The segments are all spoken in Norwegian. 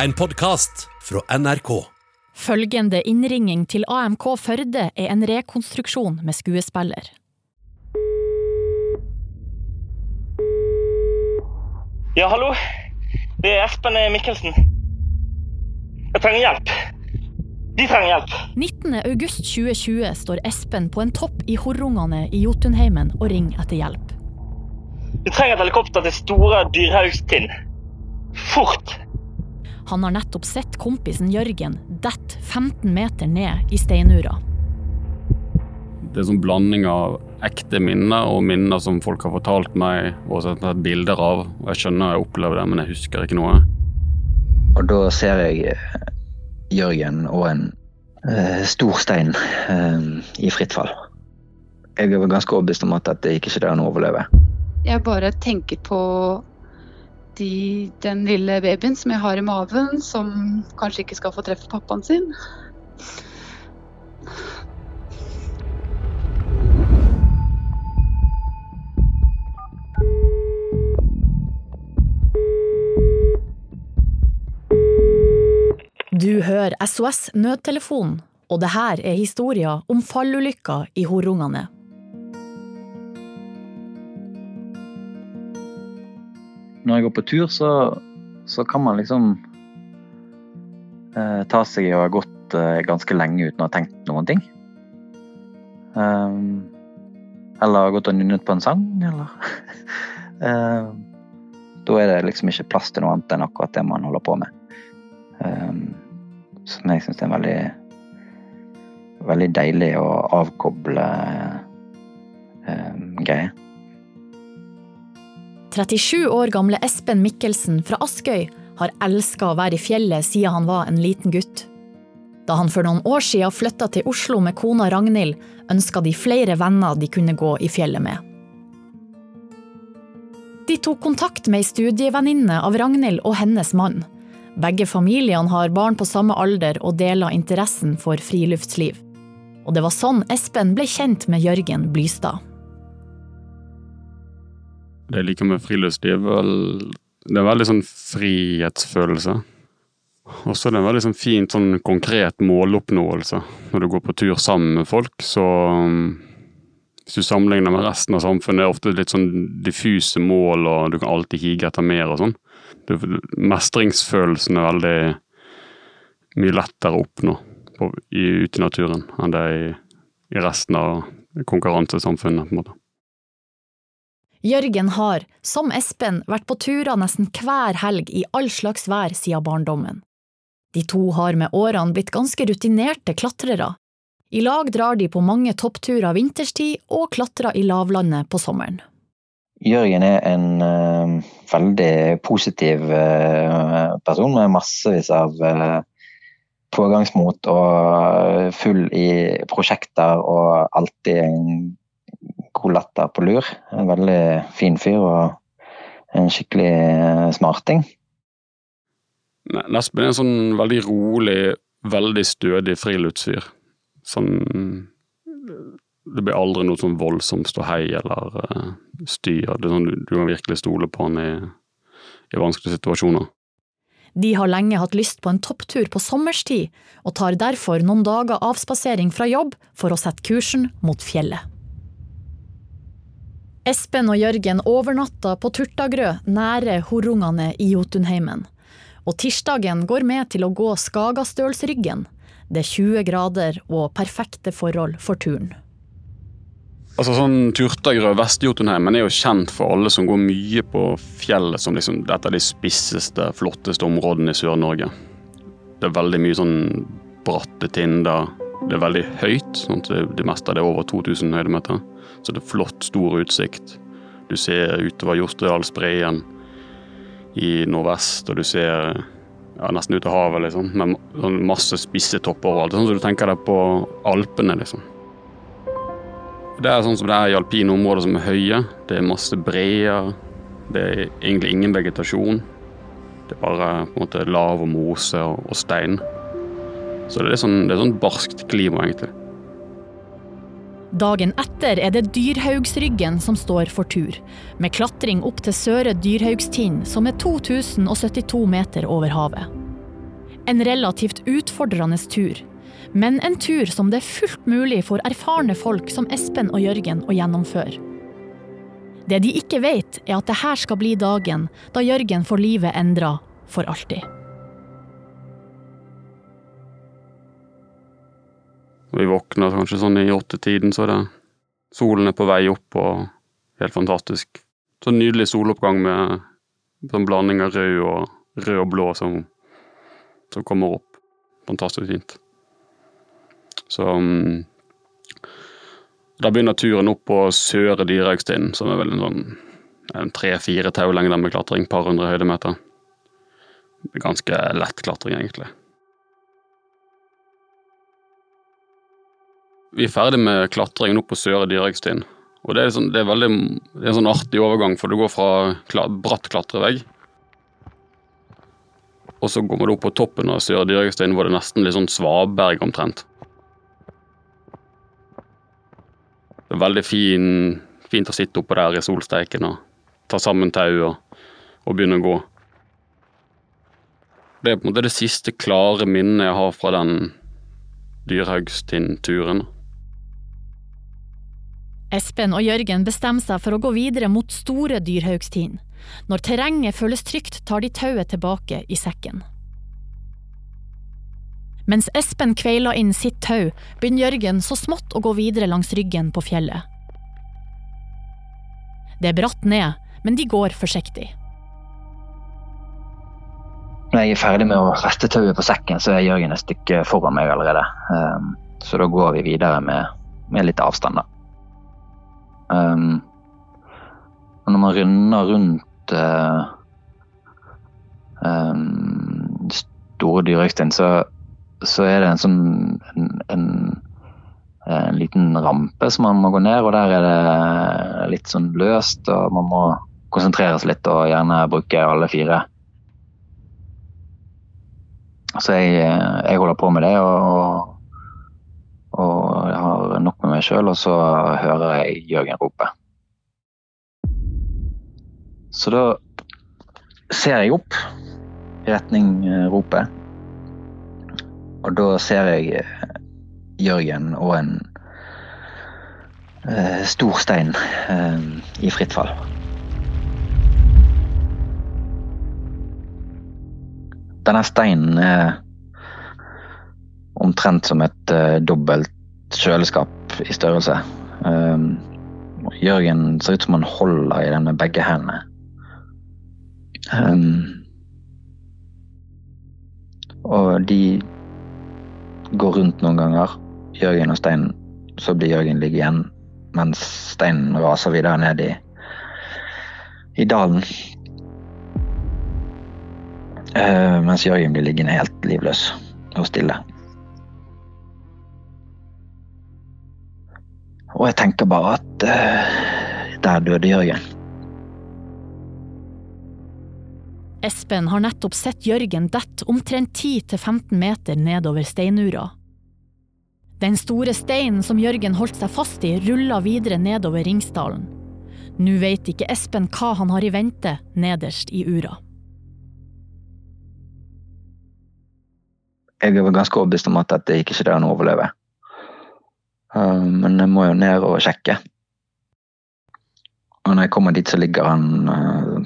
En podkast fra NRK. Følgende innringing til AMK Førde er en rekonstruksjon med skuespiller. Ja, hallo. Det er Espen Mikkelsen. Jeg trenger hjelp. De trenger hjelp. 19. august 2020 står Espen på en topp i Horrungane i Jotunheimen og ringer etter hjelp. Vi trenger et helikopter til Store Dyrhaugstind. Fort! Han har nettopp sett kompisen Jørgen dette 15 meter ned i steinura. Det er en sånn blanding av ekte minner og minner som folk har fortalt meg og sett bilder av. Og Jeg skjønner jeg opplever det, men jeg husker ikke noe. Og da ser jeg eh, Jørgen og en eh, stor stein eh, i fritt fall. Jeg er ganske overbevist om at dette ikke er det han overlever. Jeg bare tenker på de, den lille babyen som jeg har i maven, som kanskje ikke skal få treffe pappaen sin. Du hører SOS Nødtelefonen, og det her er historien om fallulykka i Horrungane. Når jeg går på tur, så, så kan man liksom eh, ta seg i å ha gått eh, ganske lenge uten å ha tenkt noen ting. Um, eller gått og nynnet på en sang, eller um, Da er det liksom ikke plass til noe annet enn akkurat det man holder på med. Um, som jeg syns er veldig veldig deilig å avkoble um, greie. 37 år gamle Espen Mikkelsen fra Askøy har elska å være i fjellet siden han var en liten gutt. Da han for noen år siden flytta til Oslo med kona Ragnhild, ønska de flere venner de kunne gå i fjellet med. De tok kontakt med ei studievenninne av Ragnhild og hennes mann. Begge familiene har barn på samme alder og deler interessen for friluftsliv. Og det var sånn Espen ble kjent med Jørgen Blystad. Det jeg liker med friluftsliv, det er veldig sånn frihetsfølelse. Og så er det en veldig sånn fin, sånn konkret måloppnåelse. Når du går på tur sammen med folk, så um, Hvis du sammenligner med resten av samfunnet, er det ofte litt sånn diffuse mål, og du kan alltid hige etter mer og sånn. Det- Mestringsfølelsen er veldig mye lettere å oppnå på, ute i naturen enn det er i, i resten av konkurransesamfunnet. på en måte. Jørgen har, som Espen, vært på turer nesten hver helg i all slags vær siden barndommen. De to har med årene blitt ganske rutinerte klatrere. I lag drar de på mange toppturer vinterstid og klatrer i lavlandet på sommeren. Jørgen er en uh, veldig positiv uh, person med massevis av uh, pågangsmot og full i prosjekter og alltid en latter på lur. En veldig fin fyr og en skikkelig eh, smarting. Ne- Nespen er en sånn veldig rolig, veldig stødig friluftsfyr. Sånn Det blir aldri noe sånn voldsomt ståhei eller uh, styr. Det er sånn, du, du kan virkelig stole på han i, i vanskelige situasjoner. De har lenge hatt lyst på en topptur på sommerstid, og tar derfor noen dager avspasering fra jobb for å sette kursen mot fjellet. Espen og Jørgen overnatta på Turtagrø nære horungene i Jotunheimen. Og tirsdagen går med til å gå Skagastølsryggen. Det er 20 grader og perfekte forhold for turen. Altså sånn Turtagrø Vest-Jotunheimen er jo kjent for alle som går mye på fjellet som liksom et av de spisseste, flotteste områdene i Sør-Norge. Det er veldig mye sånn bratte tinder. Det er veldig høyt. sånn at det, det meste av det er over 2000 høydemeter. Så det er flott, stor utsikt. Du ser utover Jostedalsbreen i nordvest, og du ser ja, nesten ut til havet, liksom. Med sånn masse spisse topper overalt. Sånn som du tenker deg på Alpene, liksom. Det er sånn som det er i alpine områder som er høye. Det er masse breer. Det er egentlig ingen vegetasjon. Det er bare på en måte lav og mose og, og stein. Så det er sånn, det er sånn barskt klima, egentlig. Dagen etter er det Dyrhaugsryggen som står for tur, med klatring opp til Søre Dyrhaugstind, som er 2072 meter over havet. En relativt utfordrende tur, men en tur som det er fullt mulig for erfarne folk som Espen og Jørgen å gjennomføre. Det de ikke vet, er at det her skal bli dagen da Jørgen får livet endra for alltid. Vi våkner kanskje sånn i åttetiden, så er det solen er på vei opp og helt fantastisk. Så nydelig soloppgang med sånn blanding av rød og, rød og blå som, som kommer opp. Fantastisk fint. Så um, Da begynner turen opp på Søre Dyrehaugstind, som er vel en sånn tre-fire taulengder med klatring, par hundre høydemeter. Ganske lett klatring, egentlig. Vi er ferdig med klatringen opp på Søre Dyrhaugstind. Og det er, sånn, det er, veldig, det er en sånn artig overgang, for du går fra kla, bratt klatrevegg og så går man opp på toppen av Søre Dyrhaugstind, hvor det er nesten litt sånn svaberg omtrent. Det er veldig fin, fint å sitte oppå der i solsteiken og ta sammen tau og, og, begynne å gå. Det er på en måte det siste klare minnet jeg har fra den Dyrhaugstind-turen. Espen og Jørgen bestemmer seg for å gå videre mot Store Dyrhaugstind. Når terrenget føles trygt, tar de tauet tilbake i sekken. Mens Espen kveiler inn sitt tau, begynner Jørgen så smått å gå videre langs ryggen på fjellet. Det er bratt ned, men de går forsiktig. Når jeg er ferdig med å feste tauet på sekken, så er Jørgen et stykke foran meg allerede. Um, så da går vi videre med, med litt avstand, da. Um, når man runder rundt uh, um, Store Dyrøystein, så så er det en sånn en, en, en, liten rampe som man må gå ned, og der er det litt sånn løst. og Man må konsentrere seg litt og gjerne bruke alle fire. Så jeg, jeg holder på med det og, og jeg har nok meg sjøl, og så hører jeg Jørgen rope. Så da ser jeg opp i retning eh, ropet. Og da ser jeg eh, Jørgen og en eh, stor stein eh, i fritt fall. Denne steinen er omtrent som et eh, dobbelt kjøleskap i størrelse. Um, Jørgen ser ut som han holder i den med begge hendene. Um, og de går rundt noen ganger. Jørgen og steinen. Så blir Jørgen ligge igjen, mens steinen raser videre ned i, i dalen. Uh, mens Jørgen blir liggende helt livløs og stille. Og jeg tenker bare at uh, der døde Jørgen. Espen har nettopp sett Jørgen dette omtrent 10-15 meter nedover steinura. Den store steinen som Jørgen holdt seg fast i, rulla videre nedover Ringsdalen. Nå vet ikke Espen hva han har i vente nederst i ura. Jeg er ganske overbevist om at dette gikk ikke det han overlever. overleve. Men jeg må jo ned og sjekke. Og når jeg kommer dit, så ligger han uh,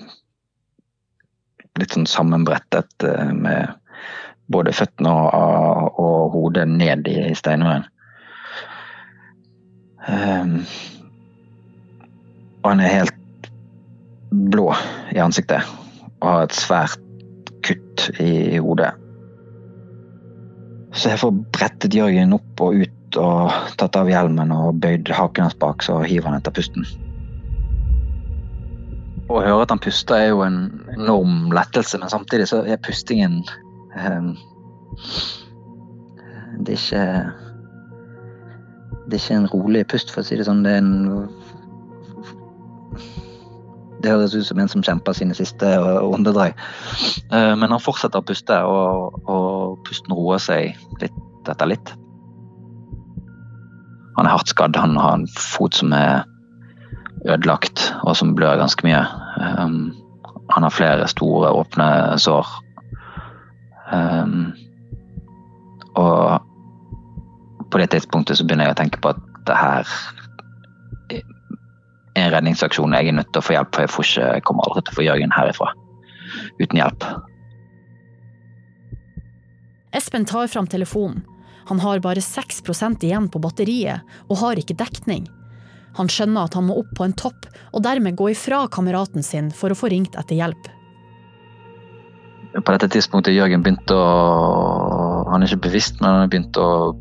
litt sånn sammenbrettet eh, med både føttene og, og hodet ned i steinmuren. Um, og han er helt blå i ansiktet og har et svært kutt i hodet. Så jeg får brettet Jørgen opp og ut og tatt av hjelmen og bøyd haken hans bak, så hiver han etter pusten. Å høre at han puster er jo en enorm lettelse, men samtidig så er pustingen um, Det er ikke Det er ikke en rolig pust, for å si det sånn. Det er en Det høres ut som en som kjemper sine siste åndedrag. Uh, men han fortsetter å puste, og, og pusten roer seg litt etter litt. Han er hardt skadd. Han har en fot som er ødelagt, og som blør ganske mye. Um, han har flere store, åpne sår. Um, og på det tidspunktet så begynner jeg å tenke på at det her er en redningsaksjon. Jeg er nødt til å få hjelp, for jeg, får ikke, jeg kommer aldri til å få Jørgen herifra uten hjelp. Espen tar fram telefonen han har bare 6% igjen på batteriet, og har ikke dekning. Han skjønner at han må opp på en topp, og dermed gå ifra kameraten sin for å få ringt etter hjelp. På dette tidspunktet Jørgen begynte å Han er ikke bevisst, men han har begynt å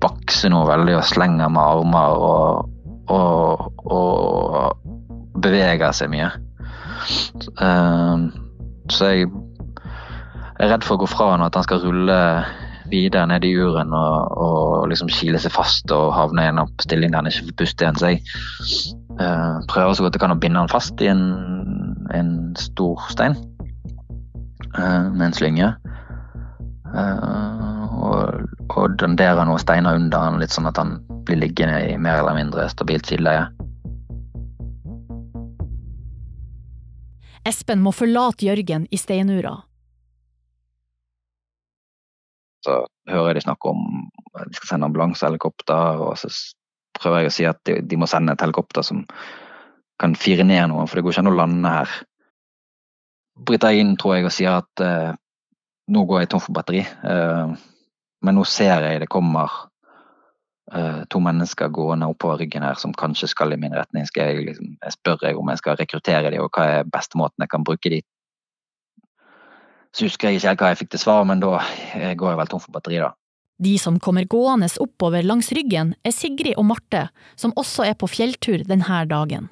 bakse noe veldig og slenge med armer og, og, og beveger seg mye. Så jeg er redd for å gå fra han, at han skal rulle videre ned i uren og, og liksom kile seg fast og havne i en stilling der han ikke får puste igjen. Så uh, prøver så godt jeg kan å binde han fast i en, en stor stein uh, med en slynge. Uh, og, og danderer noen steiner under han, litt sånn at han blir liggende i mer eller mindre stabilt sideleie. Espen må forlate Jørgen i steinura. Så hører jeg de snakke om at de skal sende ambulansehelikopter, og så prøver jeg å si at de, de, må sende et helikopter som kan fire ned noen, for det går ikke an å lande her. Bryter jeg inn, tror jeg, og sier at eh, nå går jeg tom for batteri. eh, men nå ser jeg det kommer eh, to mennesker gående oppover ryggen her som kanskje skal i min retning. Skal jeg, liksom, jeg spør jeg om jeg skal rekruttere dem, og hva er beste måten jeg kan bruke dem så husker jeg ikke helt hva jeg fikk til svar, men da går jeg vel tom for batteri, da. De som kommer gående oppover langs ryggen, er Sigrid og Marte, som også er på fjelltur denne dagen.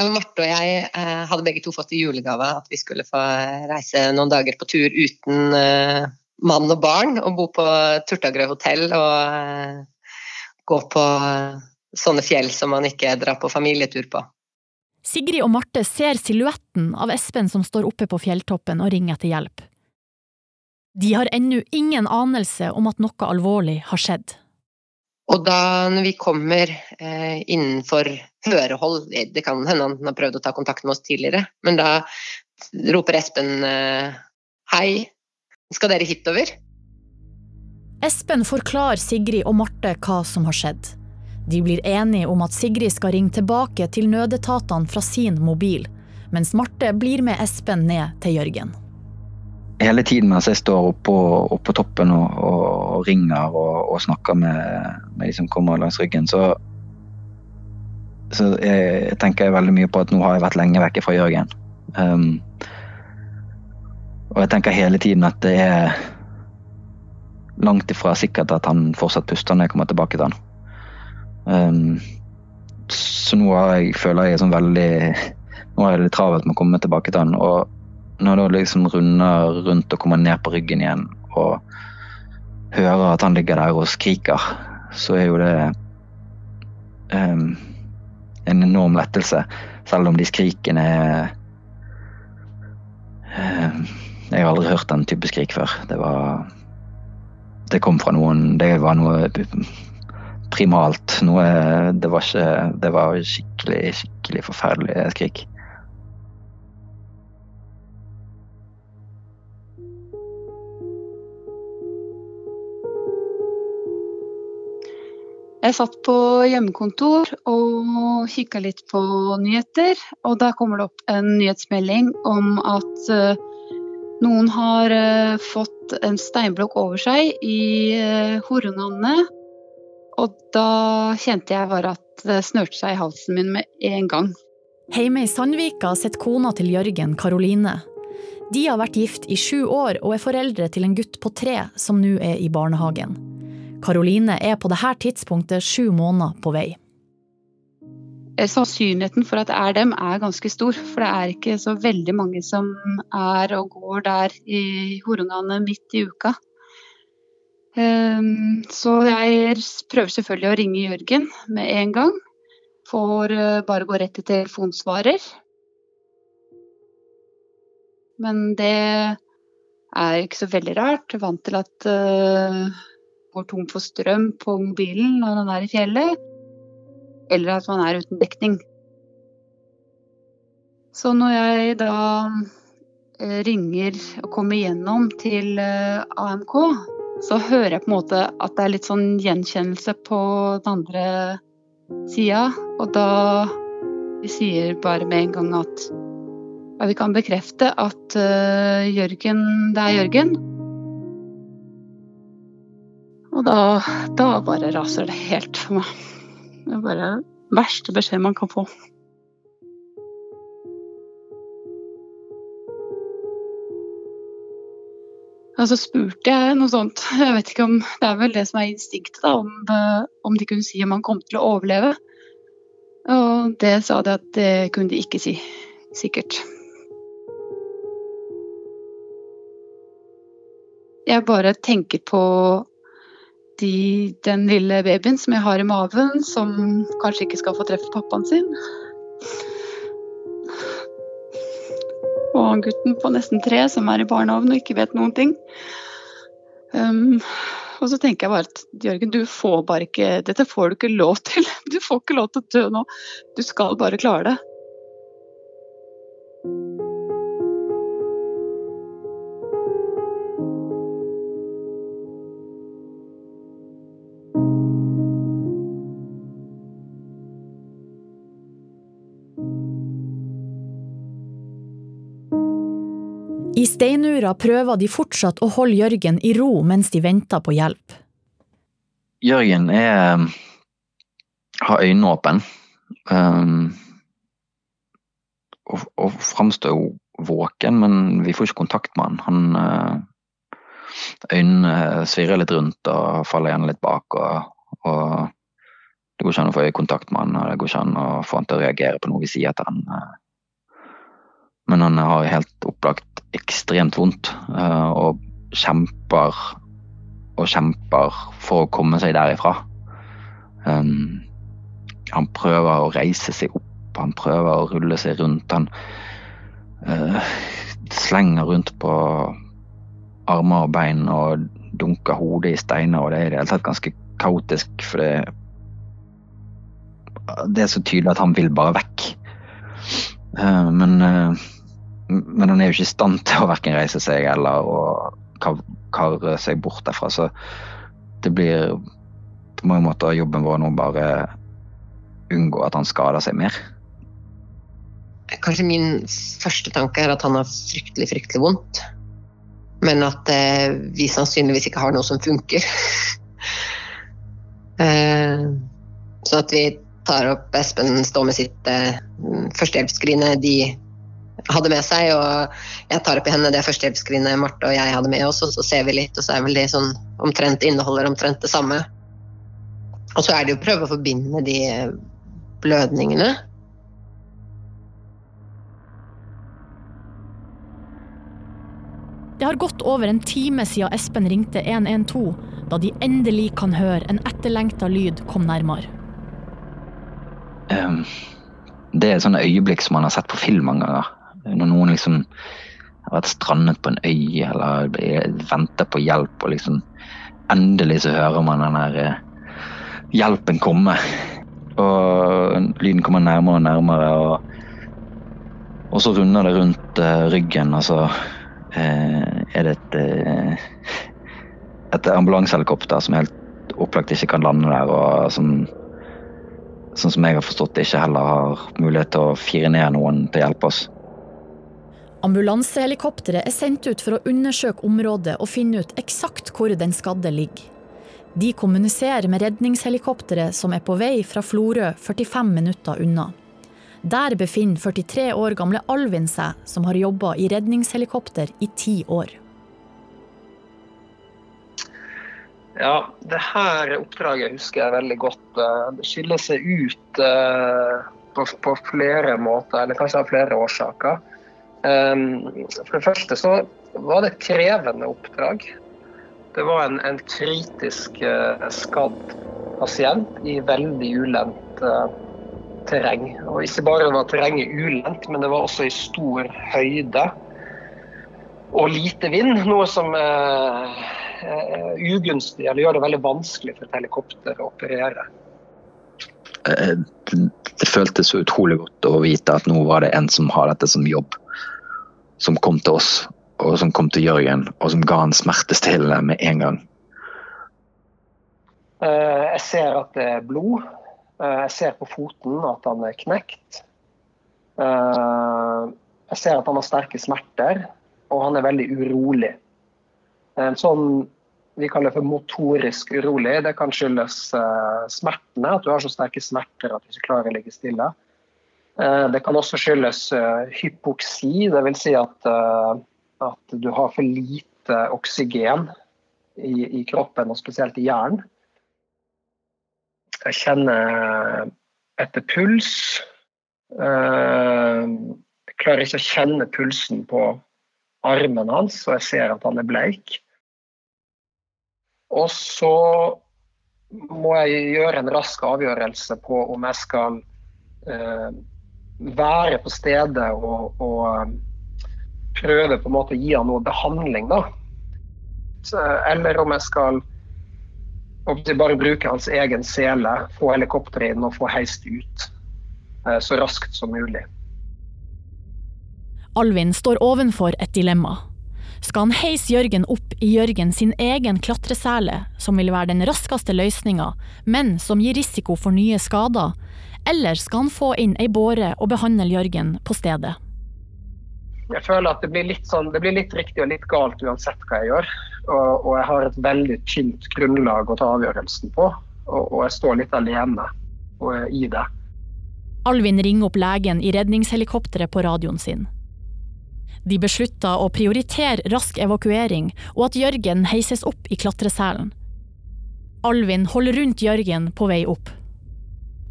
Marte og jeg eh, hadde begge to fått i julegave at vi skulle få reise noen dager på tur uten eh, mann og barn, og bo på Turtagrø hotell og eh, gå på sånne fjell som man ikke drar på familietur på. Sigrid og Marte ser silhuetten av Espen som står oppe på fjelltoppen og ringer etter hjelp. De har ennå ingen anelse om at noe alvorlig har skjedd. Og da når vi kommer eh, innenfor hørehold, det kan hende han har prøvd å ta kontakt med oss tidligere, men da roper Espen eh, hei, skal dere hitover? Espen forklarer Sigrid og Marte hva som har skjedd. De blir enige om at Sigrid skal ringe tilbake til nødetatene fra sin mobil, mens Marte blir med Espen ned til Jørgen. Hele tiden mens jeg står oppå, oppå toppen og, og, og ringer og, og, snakker med, med de som kommer langs ryggen, så, så jeg, jeg tenker veldig mye på at nå har jeg vært lenge vekke fra Jørgen. Um, og jeg tenker hele tiden at det er langt ifra sikkert at han fortsatt puster når jeg kommer tilbake til han. Um, så nå har jeg, føler jeg sånn veldig Nå er det litt travelt med å komme tilbake til han. Og når da liksom runder rundt og kommer ned på ryggen igjen og hører at han ligger der og skriker, så er jo det um, en enorm lettelse. Selv om de skrikene er um, Jeg har aldri hørt den type skrik før. Det var Det kom fra noen Det var noe primalt. Noe Det var ikke Det var skikkelig, skikkelig forferdelig skrik. Jeg satt på hjemmekontor og kikka litt på nyheter, og da kommer det opp en nyhetsmelding om at eh, noen har eh, fått en steinblokk over seg i uh, Horunlandet og da kjente jeg bare at det snørte seg i halsen min med en gang. Hjemme i Sandvika sitter kona til Jørgen, Karoline. De har vært gift i sju år og er foreldre til en gutt på tre som nå er i barnehagen. Karoline er på dette tidspunktet sju måneder på vei. Eh, sannsynligheten for at det er dem, er ganske stor. For det er ikke så veldig mange som er og går der i Horungane midt i uka. Ehm, så jeg prøver selvfølgelig å ringe Jørgen med en gang. Får eh, bare gå rett til telefonsvarer. Men det er ikke så veldig rart. Vant til at uh, går tom for strøm på mobilen når man er i fjellet. Eller at man er uten dekning. Så når jeg da uh, ringer og kommer gjennom til AMK, så hører jeg på en måte at det er litt sånn gjenkjennelse på den andre sida. Og da vi sier bare med en gang at ja, vi kan bekrefte at uh, Jørgen, det er Jørgen. Og da, da bare raser det helt for meg. Det er bare verste beskjed man kan få. Og så spurte jeg noe sånt, jeg vet ikke om det er vel det som er instinktet, da, om, om de kunne si om han kom til å overleve. Og det sa de at det kunne de ikke si. Sikkert. Jeg bare tenker på de, den lille babyen som jeg har i maven, som kanskje ikke skal få treffe pappaen sin. Og gutten på nesten tre som er i barnehagen og ikke vet noen ting. Um, og så tenker jeg bare at Jørgen, du får bare ikke Dette får du ikke lov til. Du får ikke lov til å dø nå. Du skal bare klare det. I steinura prøver de fortsatt å holde Jørgen i ro mens de venter på hjelp. Jørgen er har øynene åpne. Um, og, og framstår jo våken, men vi får ikke kontakt med han. han uh, øynene svirrer litt rundt og faller igjen litt bak. Og, og det går ikke an å få øyekontakt med han, og det går ikke an å få han til å reagere på noe vi sier til han. Uh, men han har helt opplagt ekstremt vondt eh, og kjemper og kjemper for å komme seg derifra. Um, han prøver å reise seg opp, han prøver å rulle seg rundt. Han uh, slenger rundt på armer og bein og dunker hodet i steiner. og Det er i det hele tatt ganske kaotisk, for det, det er så tydelig at han vil bare vekk. Uh, men uh, men han er jo ikke i stand til å verken reise seg eller å karre seg bort derfra. Så det blir på mange måter jobben vår nå bare unngå at han skader seg mer. Kanskje min første tanke er at han har fryktelig, fryktelig vondt. Men at eh, vi sannsynligvis ikke har noe som funker. eh, så at vi tar opp Espen står med sitt eh, førstehjelpsskrinet. De hadde med seg. Og jeg tar opp i henne det førstehjelpsskrinet Marte og jeg hadde med oss, og så ser vi litt, og så er vel de sånn omtrent inneholder omtrent det samme. Og så er det jo å prøve å forbinde de blødningene. Det har gått over en time siden Espen ringte 112, da de endelig kan høre en etterlengta lyd kom nærmere. Um, det er et sånt øyeblikk som man har sett på film mange ganger. Når noen liksom har vært strandet på en øy eller venter på hjelp, og liksom endelig så hører man den der eh, hjelpen komme. Og lyden kommer nærmere og nærmere, og, og så runder det rundt uh, ryggen, og så uh, er det et, et ambulansehelikopter som helt opplagt ikke kan lande der, og som sånn som jeg har forstått ikke heller har mulighet til å fire ned noen til å hjelpe oss. Ambulansehelikopteret er sendt ut for å undersøke området og finne ut eksakt hvor den skadde ligger. De kommuniserer med redningshelikopteret som er på vei fra Florø 45 minutter unna. Der befinner 43 år gamle Alvin seg, som har jobba i redningshelikopter i ti år. Ja, det her oppdraget husker jeg veldig godt. Det skiller seg ut eh, på, på flere måter, eller kanskje av flere årsaker. Ehm, for det første så var det et krevende oppdrag. Det var en, en kritisk uh, skadd pasient i veldig ulendt uh, terreng. Og ikke bare var terrenget ulendt, men det var også i stor høyde og lite vind. Noe som er ugunstig, eller gjør det veldig vanskelig for et helikopter å operere. Det føltes utrolig godt å vite at nå var det en som har dette som jobb som kom til oss, og som kom til Jørgen, og som ga han smertestillende med en gang. Eh, jeg ser at det er blod. Eh, jeg ser på foten at han er knekt. Jeg ser at han har sterke smerter, og han er veldig urolig. En sånn vi kaller for motorisk urolig. Det kan skyldes smertene, at du har så sterke smerter at du ikke klarer å ligge stille. Det kan også skyldes hypoksi, dvs. Si at, at du har for lite oksygen i, i kroppen, og spesielt i hjernen. Jeg kjenner etter puls. Eh, jeg klarer ikke å kjenne pulsen på armen hans, og jeg ser at han er bleik. Og så må jeg gjøre en rask avgjørelse på om jeg skal eh, være på stedet og, og, eh, prøve på en måte å gi han noe behandling. da. Så, eller om jeg skal bare bruke hans egen sele, få helikopteret inn og få heist ut eh, så raskt som mulig. Alvin står ovenfor et dilemma. Skal han heise Jørgen opp i Jørgen sin egen klatresele, som vil være den raskeste løsninga, men som gir risiko for nye skader, eller skal han få inn ei båre og behandle Jørgen på stedet? Jeg føler at det blir litt, sånn, det blir litt riktig og litt galt uansett hva jeg gjør. Og, og jeg har et veldig tynt grunnlag å ta avgjørelsen på. Og, og jeg står litt alene i det. Alvin ringer opp legen i redningshelikopteret på radioen sin. De beslutter å prioritere rask evakuering, og at Jørgen heises opp i klatreselen. Alvin holder rundt Jørgen på vei opp.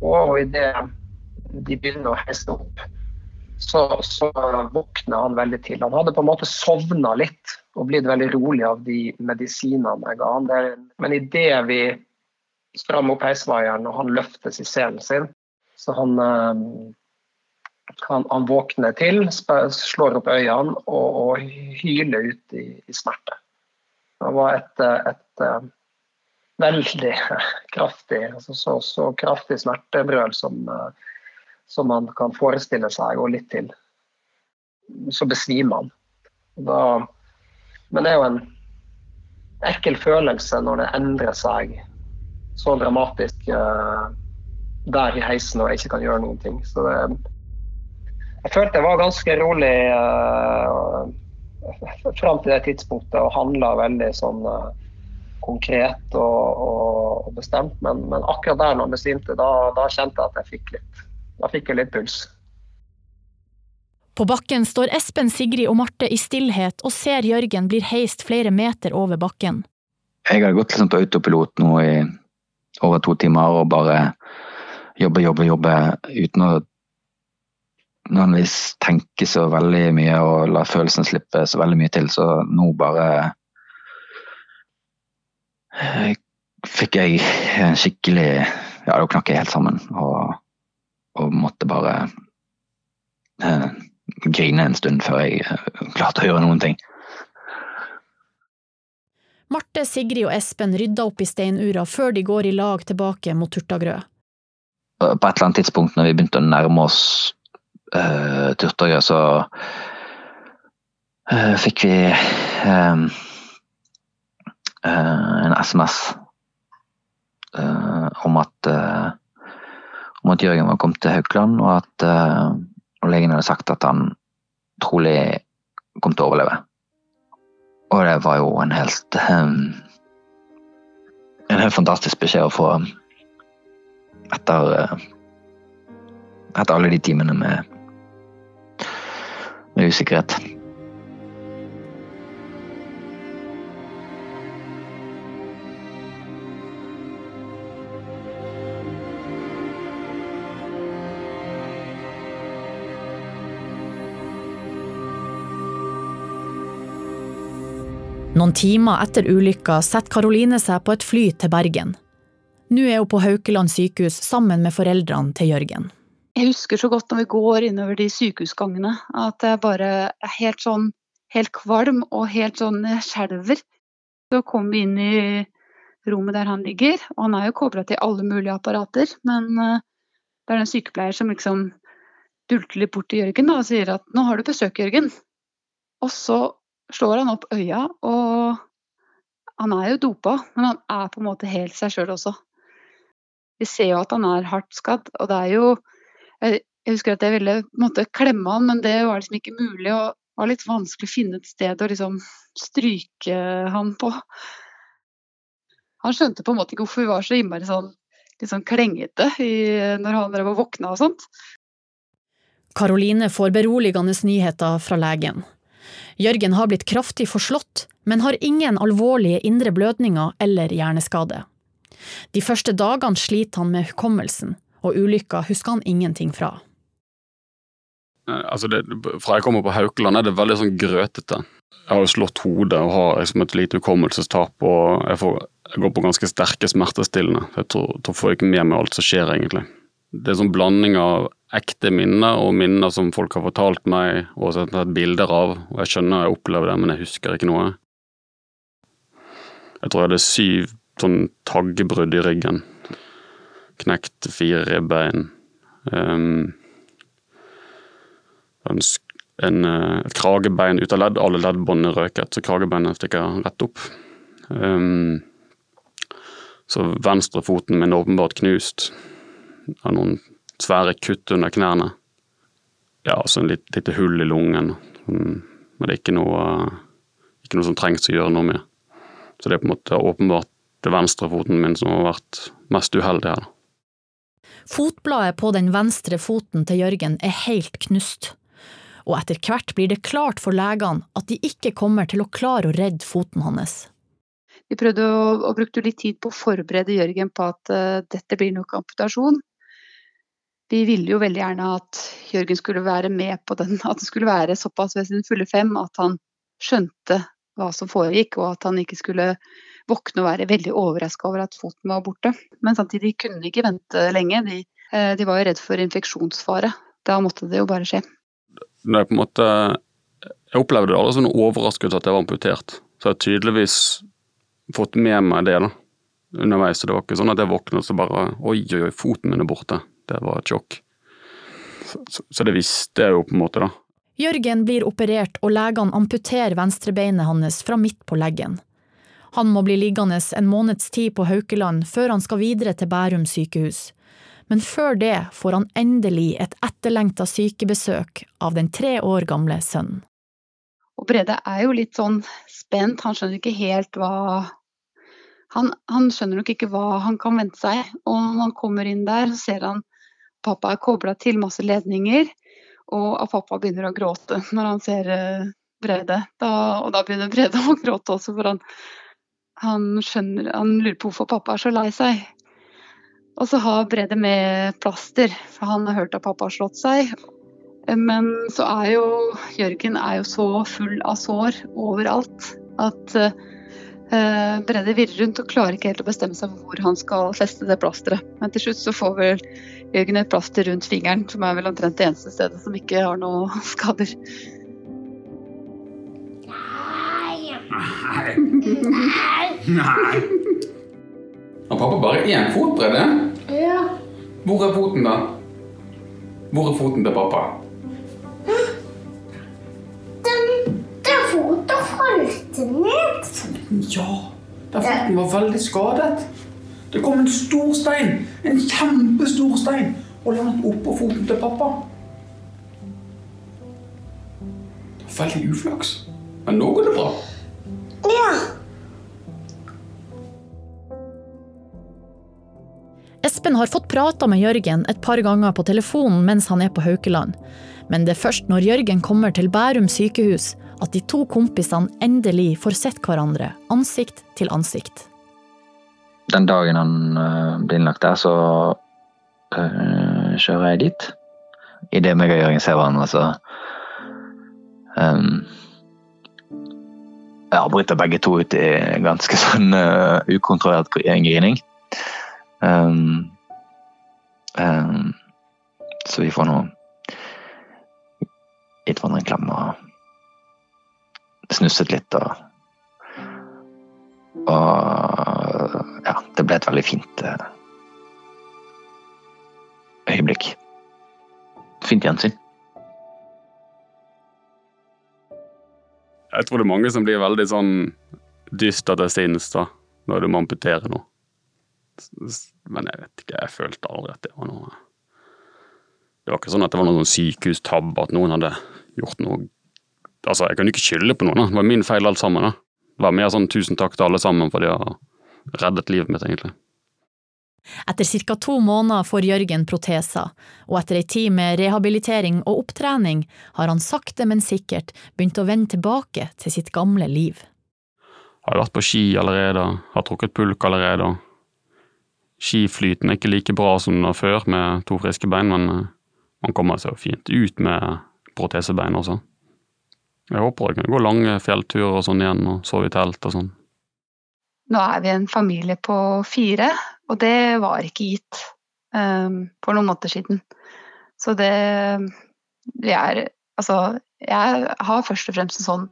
Og idet de begynner å heise opp, så, så våkner han veldig til. Han hadde på en måte sovna litt og blitt veldig rolig av de medisinene jeg ga han. Men idet vi strammer opp heisvaieren og han løftes i selen sin, så han, eh, han, han våkner til, slår opp øynene og, og hyler ut i, i, smerte. Det var et, et, et eh, veldig kraftig, altså så, så kraftig smertebrøl som uh, som man kan forestille seg, og litt til. Så besvimer man. Da, men det er jo en ekkel følelse når det endrer seg så dramatisk uh, der i heisen og jeg ikke kan gjøre noen ting. Så det, jeg følte jeg var ganske rolig uh, fram til det tidspunktet og handla veldig sånn uh, konkret og, og, og bestemt. Men, men, akkurat der når han besvimte, da, da kjente jeg at jeg fikk litt da fikk jeg litt puls. På bakken står Espen, Sigrid og Marte i stillhet og ser Jørgen blir heist flere meter over bakken. Jeg har gått liksom på autopilot nå i over to timer og bare jobbe, jobbe, jobbe uten å nødvendigvis tenke så veldig mye og la følelsene slippe så veldig mye til. Så nå bare fikk jeg en skikkelig Ja, da knakk jeg helt sammen. og og måtte bare eh, grine en stund før jeg eh, klarte å gjøre noen ting. Marte, Sigrid og Espen rydder opp i steinura før de går i lag tilbake mot Turtagrø. På et eller annet tidspunkt når vi begynte å nærme oss uh, Turtagrø, så uh, fikk vi uh, en SMS om at om at Jørgen var kommet til Haukeland, og at og legen hadde sagt at han trolig kom til å overleve. Og det var jo en helt En helt fantastisk beskjed å få etter, etter alle de timene med, med usikkerhet. Noen timer etter ulykka setter Karoline seg på et fly til Bergen. Nå er hun på Haukeland sykehus sammen med foreldrene til Jørgen. Jeg husker så godt når vi går innover de sykehusgangene, at jeg bare er helt sånn helt kvalm og helt sånn skjelver. Så kom vi inn i rommet der han ligger, og han er jo kobla til alle mulige apparater. Men eh, det er en sykepleier som liksom dulter litt bort til Jørgen da, og sier at 'nå har du besøk, Jørgen'. Og så slår han opp øya, og han er jo dopa, men han er på en måte helt seg sjøl også. Vi ser jo at han er hardt skadd, og det er jo Jeg, husker at jeg ville måtte klemme han, men det var liksom ikke mulig. og det var litt vanskelig å finne et sted å liksom stryke han på. Han skjønte på en måte ikke hvorfor vi var så innmari sånn, litt sånn klengete i, når han drev og våkna og sånt. Karoline får beroligende nyheter fra legen. Jørgen har blitt kraftig forslått, men har ingen alvorlige indre blødninger eller hjerneskade. De første dagene sliter han med hukommelsen, og ulykka husker han ingenting fra. Altså det, fra jeg kommer på Haukeland er det veldig sånn grøtete. Jeg har jo slått hodet og har liksom et lite hukommelsestap. og jeg, får, jeg går på ganske sterke smertestillende. Jeg tror, tror får ikke med meg alt som skjer, egentlig. Det er sånn blanding av ekte minner og minner som folk har fortalt meg og sett bilder av. og Jeg skjønner jeg opplever det, men jeg husker ikke noe. Jeg tror jeg hadde syv sånn taggebrudd i ryggen. Knekt fire ribbein. Um, en, eh, et kragebein ut av ledd. Alle leddbåndene røket, så kragebeinet stikker rett opp. Um, så venstrefoten min er åpenbart knust. av noen svære kutt under knærne. Ja, altså en litt, lite hull i lungen. Mm, Men det er ikke noe, ikke noe som trengs å gjøre noe med. Så det er på en måte åpenbart det venstrefoten min som har vært mest uheldig her. Fotbladet på den venstre foten til Jørgen er helt knust, og etter hvert blir det klart for legene at de ikke kommer til å klare å redde foten hans. Vi prøvde å, og brukte litt tid på å forberede Jørgen på at uh, dette blir nok amputasjon. Vi ville jo veldig gjerne at Jørgen skulle være med på den, at det skulle være såpass ved sin fulle fem at han skjønte hva som foregikk, og at han ikke skulle våkne og være veldig overraska over at foten var borte. Men samtidig kunne de ikke vente lenge. De, eh, de var jo redd for infeksjonsfare. Da måtte det jo bare skje. Nei, på en måte Jeg opplevde det aldri som en overraskelse at jeg var amputert. Så jeg har tydeligvis fått med meg det da, underveis. Så det var ikke sånn at jeg våknet og så bare Oi, oi, oi, foten min er borte. Det var et sjokk. Så, så, så det visste jeg jo på en måte, da. Jørgen blir operert og legene amputerer venstrebeinet hans fra midt på leggen. Han må bli liggende en måneds tid på Haukeland før han skal videre til Bærum sykehus. Men før det får han endelig et etterlengta sykebesøk av den tre år gamle sønnen. Og Brede er jo litt sånn spent, han skjønner ikke helt hva han, han skjønner nok ikke hva han kan vente seg. Og når han kommer inn der, så ser han pappa er kobla til masse ledninger, og at pappa begynner å gråte når han ser eh, Brede. Da, og da begynner Brede å gråte også, for han, han skjønner Han lurer på hvorfor pappa er så lei seg. Og så har Brede med plaster, for han har hørt at pappa har slått seg. Men så er jo Jørgen er jo så full av sår overalt at Uh, Brede virrer rundt og klarer ikke helt å bestemme seg for hvor han skal feste det plasteret. Men til slutt så får vel Jørgen et plaster rundt fingeren, som er vel omtrent det eneste stedet som ikke har noe skader. Nei. Nei. Har pappa bare én fot, Brede? Ja. Hvor er foten, da? Hvor er foten til pappa? Den, den foten falt ned. Ja, den foten var veldig skadet. Det kom en stor stein, en kjempestor stein, og landet oppå foten til pappa. Veldig uflaks. Men nå går det bra. Ja. Espen har fått prata med Jørgen et par ganger på telefonen mens han er på Haukeland, men det er først når Jørgen kommer til Bærum sykehus at de to kompisene endelig får sett hverandre ansikt til ansikt. Den dagen han øh, blir innlagt der, så øh, kjører jeg dit. Idet meg og Jørgen ser hverandre, så um, Jeg avbryter begge to ut i ganske sånn uh, ukontrollert grining. Um, um, så vi får nå gitt hverandre en klem og snusset litt og og ble et veldig fint eh, øyeblikk. Fint gjensyn. Jeg tror det er mange som blir veldig sånn dyster til sinns da, når du må amputere noe. Men jeg vet ikke, jeg følte aldri at det var noe Det var ikke sånn at det var noen sånn sykehustabbe, at noen hadde gjort noe Altså, jeg kunne ikke skylde på noen, da. Det var min feil alt sammen. da. Det var mer sånn tusen takk til alle sammen for det har reddet livet mitt, egentlig. Etter ca. to måneder får Jørgen proteser, og etter ei tid med rehabilitering og opptrening har han sakte, men sikkert begynt å vende tilbake til sitt gamle liv. Har vært på ski allerede, har trukket pulk allerede. Skiflyten er ikke like bra som før med to friske bein, men eh, man kommer seg jo fint ut med protesebein også. Jeg håper jeg kan gå lange fjellturer og sånn igjen, og sove i telt og sånn. Nå er vi en familie på fire, og det var ikke gitt um, for noen måneder siden. Så det Vi er Altså, jeg har først og fremst en sånn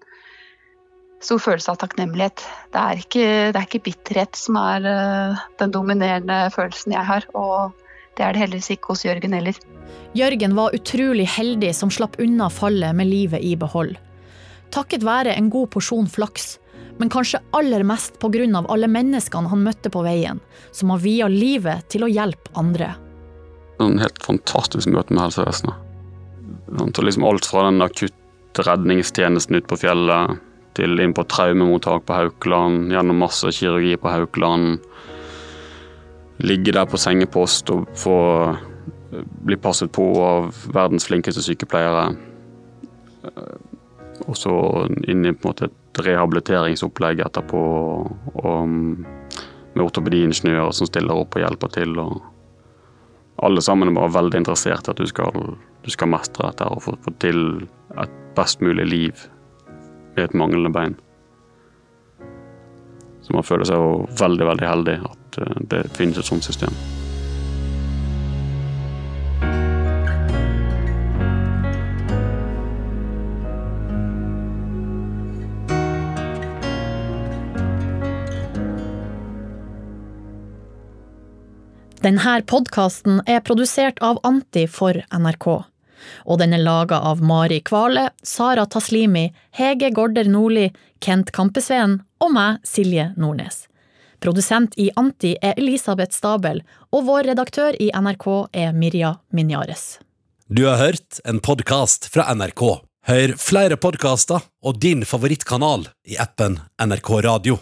stor følelse av takknemlighet. Det er ikke, det er ikke bitterhet som er uh, den dominerende følelsen jeg har, og det er det heldigvis ikke hos Jørgen heller. Jørgen var utrolig heldig som slapp unna fallet med livet i behold takket være en god porsjon flaks, men kanskje aller mest av alle menneskene han møtte på veien, som har via livet til å hjelpe andre. En helt fantastisk møte med helsevesenet. Liksom alt fra den akutte redningstjenesten ute på fjellet, til inn på traumemottak på Haukeland, gjennom masse kirurgi på Haukeland. Ligge der på sengepost og få bli passet på av verdens flinkeste sykepleiere og så inn i på en måte et rehabiliteringsopplegg etterpå. Og, med ortopediingeniører som stiller opp og hjelper til. og Alle sammen bare veldig interessert i at du skal, du skal mestre dette og få, få til et best mulig liv med et manglende bein. Så man føler seg jo veldig, veldig heldig at eh, det finnes et sånt system. Denne podkasten er produsert av Anti for NRK. Og den er laga av Mari Kvale, Sara Taslimi, Hege Gorder Nordli, Kent Kampesveen og meg, Silje Nordnes. Produsent i Anti er Elisabeth Stabel, og vår redaktør i NRK er Mirja Minjares. Du har hørt en podkast fra NRK. Hør flere podkaster og din favorittkanal i appen NRK Radio.